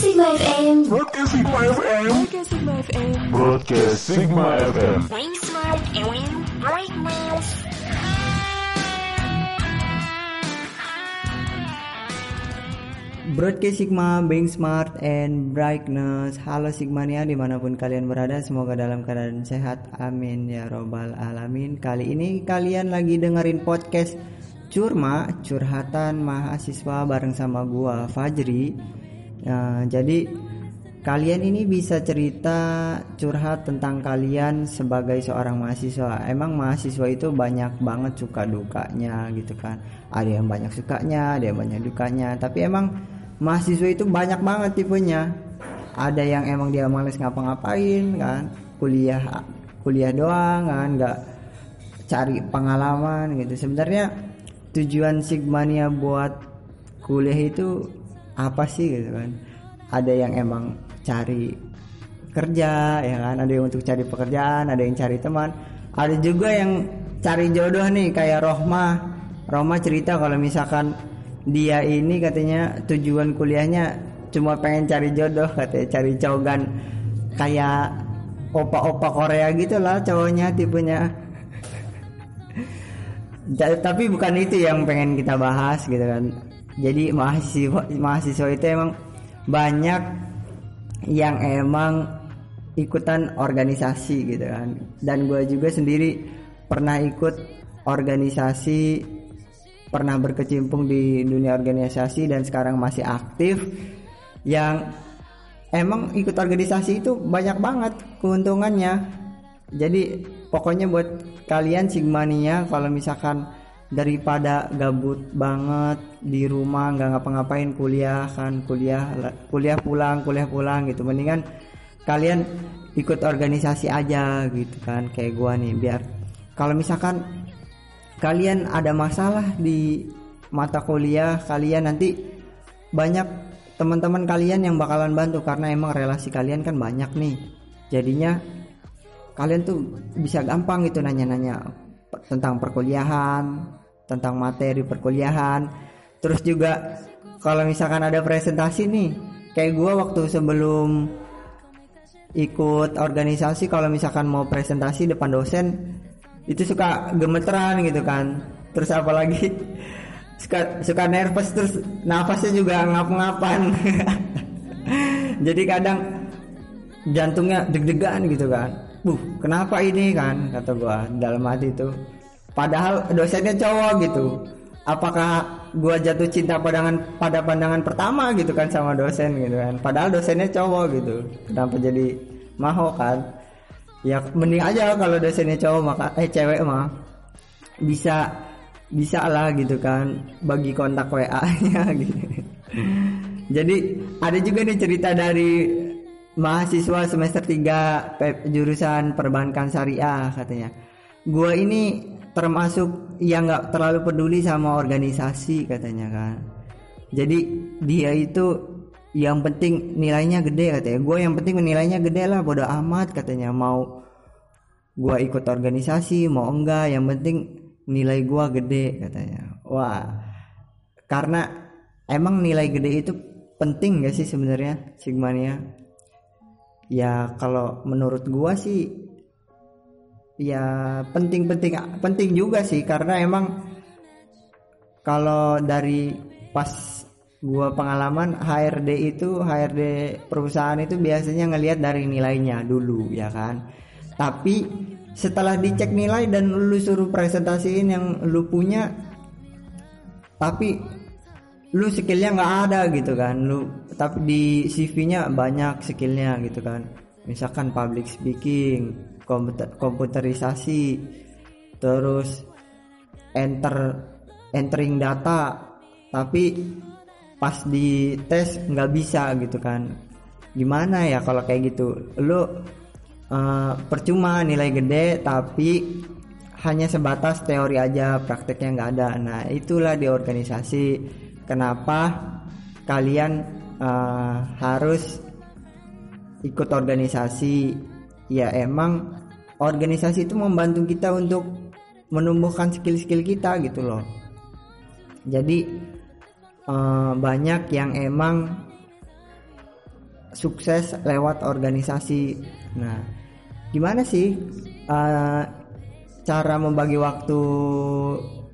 Sigma FM. Broadcast Sigma FM. Broadcast Sigma FM. Broadcast Sigma FM. Wing smart and brightness. Broadcast Sigma, being smart and brightness. Halo Sigmania di mana pun kalian berada, semoga dalam keadaan sehat. Amin ya robbal alamin. Kali ini kalian lagi dengerin podcast Curma, curhatan mahasiswa bareng sama gua Fajri. Nah, jadi kalian ini bisa cerita curhat tentang kalian sebagai seorang mahasiswa. Emang mahasiswa itu banyak banget suka dukanya gitu kan. Ada yang banyak sukanya, ada yang banyak dukanya. Tapi emang mahasiswa itu banyak banget tipenya. Ada yang emang dia males ngapa-ngapain kan, kuliah kuliah doang kan, nggak cari pengalaman gitu. Sebenarnya tujuan Sigmania buat kuliah itu apa sih gitu kan? Ada yang emang cari kerja ya kan, ada yang untuk cari pekerjaan, ada yang cari teman, ada juga yang cari jodoh nih kayak Rohma. Rohma cerita kalau misalkan dia ini katanya tujuan kuliahnya cuma pengen cari jodoh katanya cari cowokan kayak opa-opa Korea gitu lah cowoknya tipenya tapi bukan itu yang pengen kita bahas gitu kan jadi mahasiswa mahasiswa itu emang banyak yang emang ikutan organisasi gitu kan. Dan gue juga sendiri pernah ikut organisasi pernah berkecimpung di dunia organisasi dan sekarang masih aktif yang emang ikut organisasi itu banyak banget keuntungannya. Jadi pokoknya buat kalian Sigmania kalau misalkan daripada gabut banget di rumah nggak ngapa-ngapain kuliah kan kuliah kuliah pulang kuliah pulang gitu. Mendingan kalian ikut organisasi aja gitu kan kayak gua nih. Biar kalau misalkan kalian ada masalah di mata kuliah kalian nanti banyak teman-teman kalian yang bakalan bantu. Karena emang relasi kalian kan banyak nih. Jadinya kalian tuh bisa gampang gitu nanya-nanya tentang perkuliahan tentang materi perkuliahan. Terus juga kalau misalkan ada presentasi nih kayak gua waktu sebelum ikut organisasi kalau misalkan mau presentasi depan dosen itu suka gemeteran gitu kan. Terus apalagi suka suka nervous terus nafasnya juga ngap-ngapan. Jadi kadang jantungnya deg-degan gitu kan. Buh kenapa ini? kan kata gua dalam hati itu padahal dosennya cowok gitu. Apakah gua jatuh cinta pandangan pada pandangan pertama gitu kan sama dosen gitu kan. Padahal dosennya cowok gitu. Kenapa jadi mau kan? Ya mending aja kalau dosennya cowok maka eh cewek mah bisa bisa lah gitu kan. Bagi kontak WA nya gitu. Jadi ada juga nih cerita dari mahasiswa semester 3 pe- jurusan perbankan syariah katanya. Gua ini termasuk yang nggak terlalu peduli sama organisasi katanya kan. Jadi dia itu yang penting nilainya gede katanya. Gue yang penting nilainya gede lah bodo amat katanya. Mau gua ikut organisasi mau enggak yang penting nilai gua gede katanya. Wah karena emang nilai gede itu penting gak sih sebenarnya Sigmania? Ya kalau menurut gua sih ya penting-penting penting juga sih karena emang kalau dari pas gua pengalaman HRD itu HRD perusahaan itu biasanya ngelihat dari nilainya dulu ya kan? Tapi setelah dicek nilai dan lu suruh presentasiin yang lu punya tapi lu skillnya nggak ada gitu kan? Lu tapi di CV-nya banyak skillnya gitu kan misalkan public speaking komputer komputerisasi terus enter entering data tapi pas di tes nggak bisa gitu kan. Gimana ya kalau kayak gitu? Lu eh, percuma nilai gede tapi hanya sebatas teori aja prakteknya nggak ada. Nah itulah di organisasi kenapa kalian eh, harus ikut organisasi ya emang organisasi itu membantu kita untuk menumbuhkan skill-skill kita gitu loh jadi eh, banyak yang emang sukses lewat organisasi. Nah, gimana sih eh, cara membagi waktu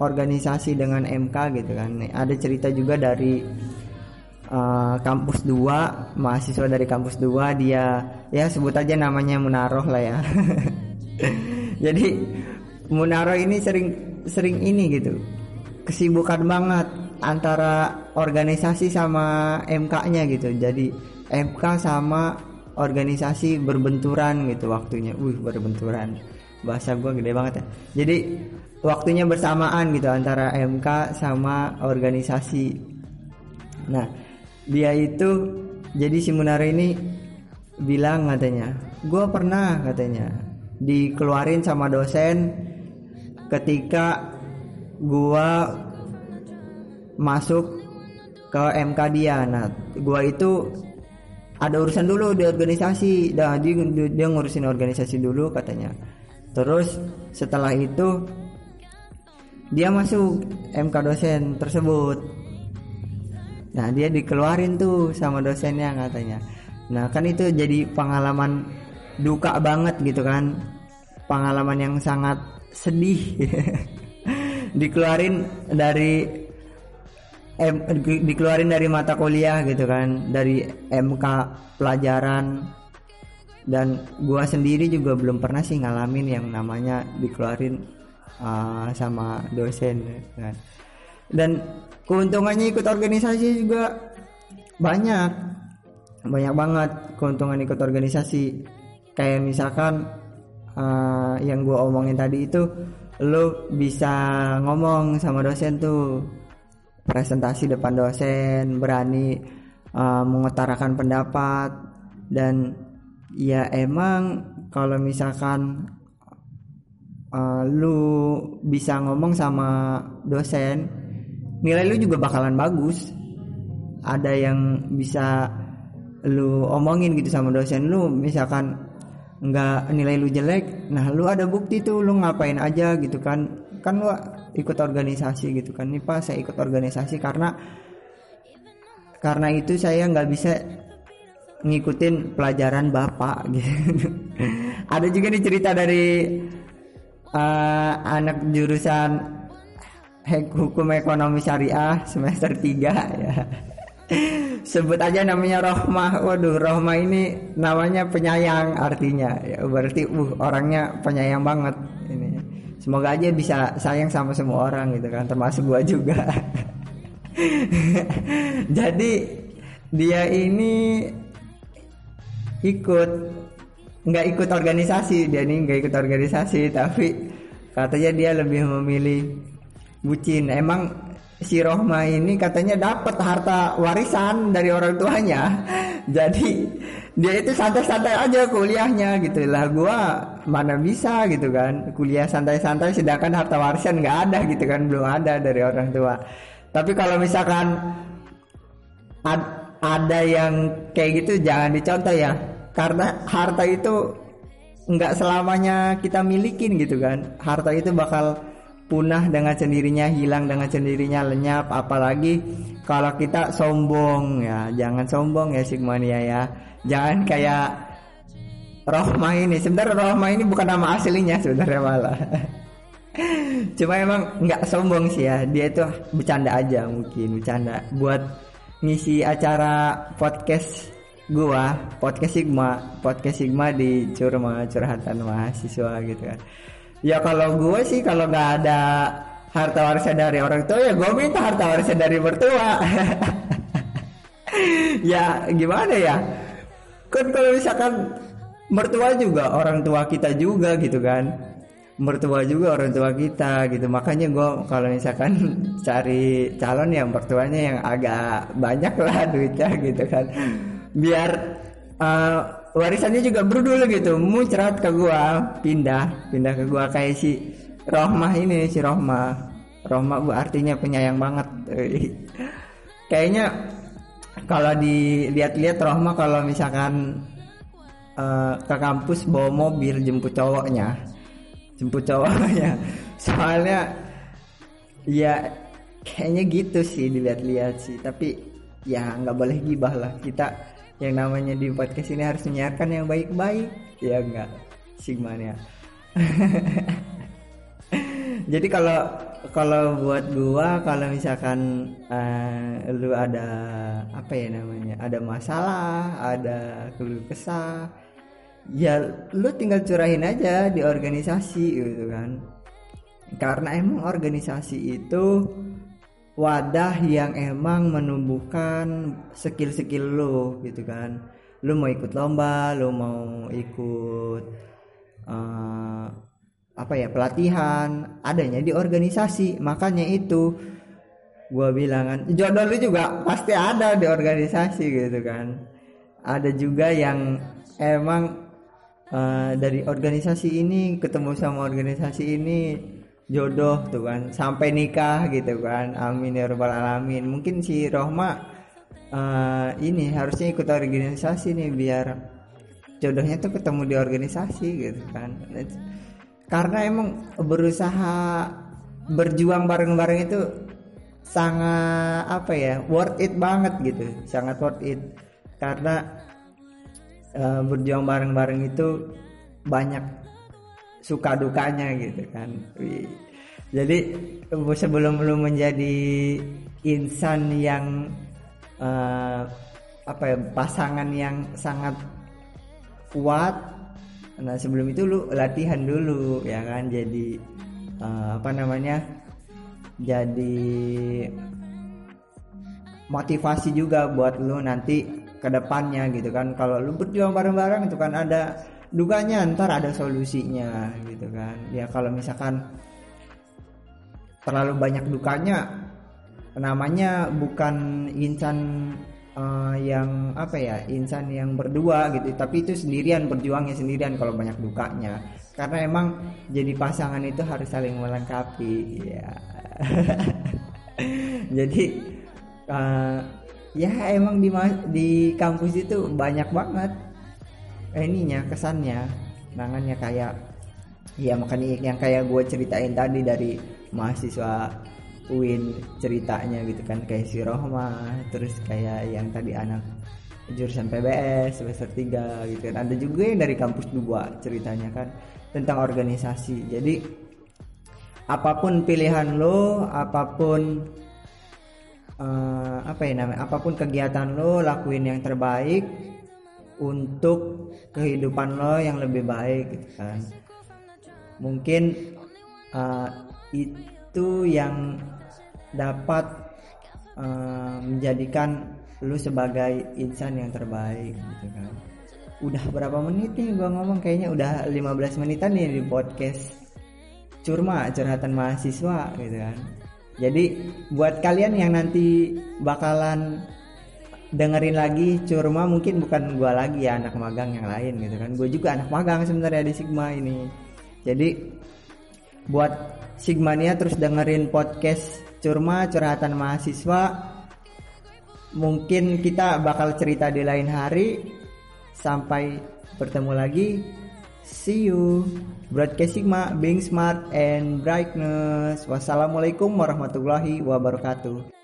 organisasi dengan MK gitu kan? Ada cerita juga dari eh, kampus 2 mahasiswa dari kampus 2 dia ya sebut aja namanya Munaroh lah ya. Jadi Munaroh ini sering sering ini gitu kesibukan banget antara organisasi sama MK-nya gitu. Jadi MK sama organisasi berbenturan gitu waktunya. Wih, berbenturan. Bahasa gua gede banget ya. Jadi waktunya bersamaan gitu antara MK sama organisasi. Nah, dia itu jadi si Munara ini bilang katanya, gue pernah katanya dikeluarin sama dosen ketika gua masuk ke MK dia. Nah, gua itu ada urusan dulu di organisasi. Nah, dia, dia ngurusin organisasi dulu katanya. Terus setelah itu dia masuk MK dosen tersebut. Nah, dia dikeluarin tuh sama dosennya katanya. Nah, kan itu jadi pengalaman duka banget gitu kan. Pengalaman yang sangat sedih. dikeluarin dari di- dikeluarin dari mata kuliah gitu kan, dari MK pelajaran dan gua sendiri juga belum pernah sih ngalamin yang namanya dikeluarin uh, sama dosen kan. Dan keuntungannya ikut organisasi juga banyak. Banyak banget keuntungan ikut organisasi. Kayak misalkan uh, yang gua omongin tadi itu lu bisa ngomong sama dosen tuh presentasi depan dosen berani uh, mengutarakan pendapat dan ya emang kalau misalkan uh, lu bisa ngomong sama dosen nilai lu juga bakalan bagus. Ada yang bisa lu omongin gitu sama dosen lu misalkan nggak nilai lu jelek nah lu ada bukti tuh lu ngapain aja gitu kan. Kan lu ikut organisasi gitu kan. Nih pak saya ikut organisasi karena karena itu saya nggak bisa ngikutin pelajaran bapak gitu. Ada juga nih cerita dari uh, anak jurusan hukum ekonomi syariah semester 3 ya. Sebut aja namanya Rohmah. Waduh Rohmah ini namanya penyayang artinya. Ya berarti uh orangnya penyayang banget ini. Semoga aja bisa sayang sama semua orang gitu kan termasuk gua juga. Jadi dia ini ikut nggak ikut organisasi. Dia ini nggak ikut organisasi tapi katanya dia lebih memilih bucin emang si Rohma ini katanya dapat harta warisan dari orang tuanya. Jadi dia itu santai-santai aja kuliahnya gitu. Lah gua mana bisa gitu kan. Kuliah santai-santai sedangkan harta warisan nggak ada gitu kan. Belum ada dari orang tua. Tapi kalau misalkan ad- ada yang kayak gitu jangan dicontoh ya. Karena harta itu nggak selamanya kita milikin gitu kan. Harta itu bakal punah dengan sendirinya hilang dengan sendirinya lenyap. Apalagi kalau kita sombong ya jangan sombong ya Sigmania ya. Jangan kayak Rohma ini. Sebenarnya Rohma ini bukan nama aslinya sebenarnya malah. Cuma emang nggak sombong sih ya. Dia itu bercanda aja mungkin bercanda. Buat ngisi acara podcast gua podcast Sigma podcast Sigma di curma curhatan mahasiswa gitu kan kalau gua sih kalau nggak ada harta warisan dari orang tua ya gua minta harta warisan dari mertua. Ya gimana ya? Kan kalau misalkan mertua juga orang tua kita juga gitu kan. Mertua juga orang tua kita gitu. Makanya gue kalau misalkan cari calon yang mertuanya yang agak banyak lah duitnya gitu kan. Biar uh, warisannya juga berdua gitu. Muncrat ke gua pindah pindah ke gua. Kayak si Rohmah ini si Rohmah. Rohmah gua artinya penyayang banget. Kayaknya kalau dilihat-lihat Rohmah kalau misalkan uh, ke kampus bawa mobil jemput cowoknya. Jemput cowoknya. Soalnya ya kayaknya gitu sih dilihat-lihat sih. Tapi ya nggak boleh gibah lah. Kita yang namanya di podcast ini harus menyiarkan yang baik-baik. Ya enggak Sigmania jadi kalau kalau buat gua kalau misalkan eh, lu ada apa ya namanya ada masalah ada keluh kesah ya lu tinggal curahin aja di organisasi gitu kan. Karena emang organisasi itu wadah yang emang menumbuhkan skill-skill lu gitu kan. Lu mau ikut lomba lu mau ikut eh, apa ya pelatihan adanya di organisasi. Makanya itu gua bilang kan jodoh lu juga pasti ada di organisasi gitu kan. Ada juga yang emang eh, dari organisasi ini ketemu sama organisasi ini jodoh tuh kan. Sampai nikah gitu kan. Amin ya rabbal alamin. Mungkin si Rohma eh, ini harusnya ikut organisasi nih biar jodohnya tuh ketemu di organisasi gitu kan. Karena emang berusaha berjuang bareng-bareng itu sangat apa ya worth it banget gitu. Sangat worth it. Karena eh, berjuang bareng-bareng itu banyak suka dukanya gitu kan. Jadi sebelum lu menjadi insan yang eh, apa ya pasangan yang sangat kuat nah sebelum itu lu latihan dulu ya kan jadi eh, apa namanya jadi motivasi juga buat lu nanti ke depannya gitu kan. Kalau lu berjuang bareng-bareng itu kan ada dukanya ntar ada solusinya gitu kan. Ya kalau misalkan terlalu banyak dukanya namanya bukan insan eh, yang apa ya insan yang berdua gitu. Tapi itu sendirian berjuangnya sendirian kalau banyak dukanya. Karena emang jadi pasangan itu harus saling melengkapi ya. Jadi eh, ya emang di di kampus itu banyak banget eh, ininya kesannya. Nangannya kayak ya makanya yang kayak gue ceritain tadi dari mahasiswa UIN ceritanya gitu kan kayak si Rohma terus kayak yang tadi anak jurusan PBS semester 3 gitu kan. Ada juga yang dari kampus 2 ceritanya kan tentang organisasi. Jadi apa pun pilihan lo apa pun eh, apa ya namanya apa pun kegiatan lo lakuin yang terbaik untuk kehidupan lo yang lebih baik gitu kan. Mungkin eh, itu yang dapat eh, menjadikan lu sebagai insan yang terbaik gitu kan. Udah berapa menit nih gua ngomong? Kayaknya udah 15 menitan nih di podcast curma curhatan mahasiswa gitu kan. Jadi buat kalian yang nanti bakalan dengerin lagi curma mungkin bukan gua lagi ya anak magang yang lain gitu kan. Gue juga anak magang sebenarnya di Sigma ini. Jadi buat Sigmania terus dengerin podcast curma curhatan mahasiswa mungkin kita bakal cerita di lain hari. Sampai bertemu lagi. See you. Broadcast Sigma being smart and brightness. Wassalamualaikum warahmatullahi wabarakatuh